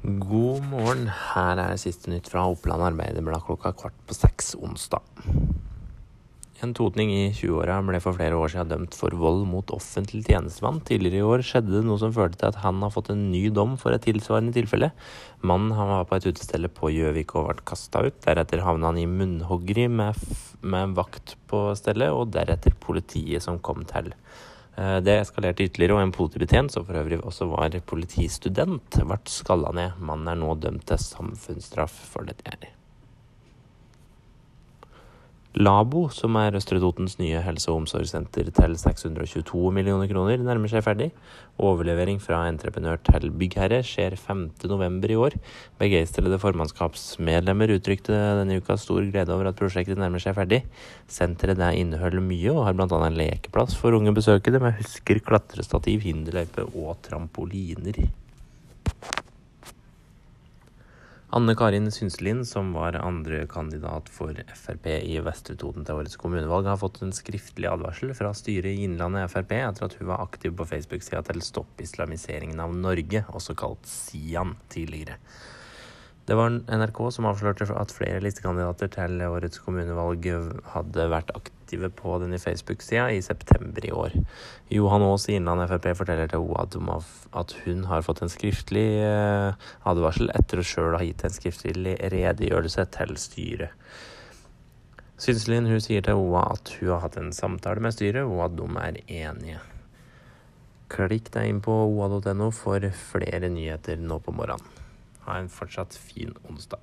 God morgen. Her er siste nytt fra Oppland Arbeiderblad klokka kvart på seks onsdag. En totning i 20-åra ble for flere år siden dømt for vold mot offentlig tjenestemann. Tidligere i år skjedde det noe som førte til at han har fått en ny dom for et tilsvarende tilfelle. Mannen han var på et utested på Gjøvik og ble kasta ut. Deretter havna han i munnhoggeri med, med vakt på stedet, og deretter politiet som kom til. Eh, det eskalerte ytterligere, og en politibetjent, som for øvrig også var politistudent, ble skalla ned. Mannen er nå dømt til samfunnsstraff for dette her. Labo, som er Østre Totens nye helse- og omsorgssenter til 622 millioner kroner, nærmer seg ferdig. Overlevering fra entreprenør til byggherre skjer 5.11. i år. Begeistrede formannskapsmedlemmer uttrykte denne uka stor glede over at prosjektet nærmer seg ferdig. Senteret der inneholder mye, og har bl.a. en lekeplass for unge besøkende med husker, klatrestativ, hinderløype og trampoliner. Anne Karin Synselin, som var andrekandidat for Frp i Vestre Toten til årets kommunevalg, har fått en skriftlig advarsel fra styret i Innlandet Frp etter at hun var aktiv på Facebook-sida til Stopp islamiseringen av Norge, også kalt SIAN, tidligere. Det var NRK som avslørte at flere listekandidater til årets kommunevalg hadde vært aktive på denne Facebook-sida i september i år. Johan Aas i Innlandet Frp forteller til om at hun har fått en skriftlig eh, advarsel etter å sjøl ha gitt en skriftlig redegjørelse til styret. Synselin hun sier til OA at hun har hatt en samtale med styret, og at de er enige. Klikk deg inn på oa.no for flere nyheter nå på morgenen. Ha en fortsatt fin onsdag.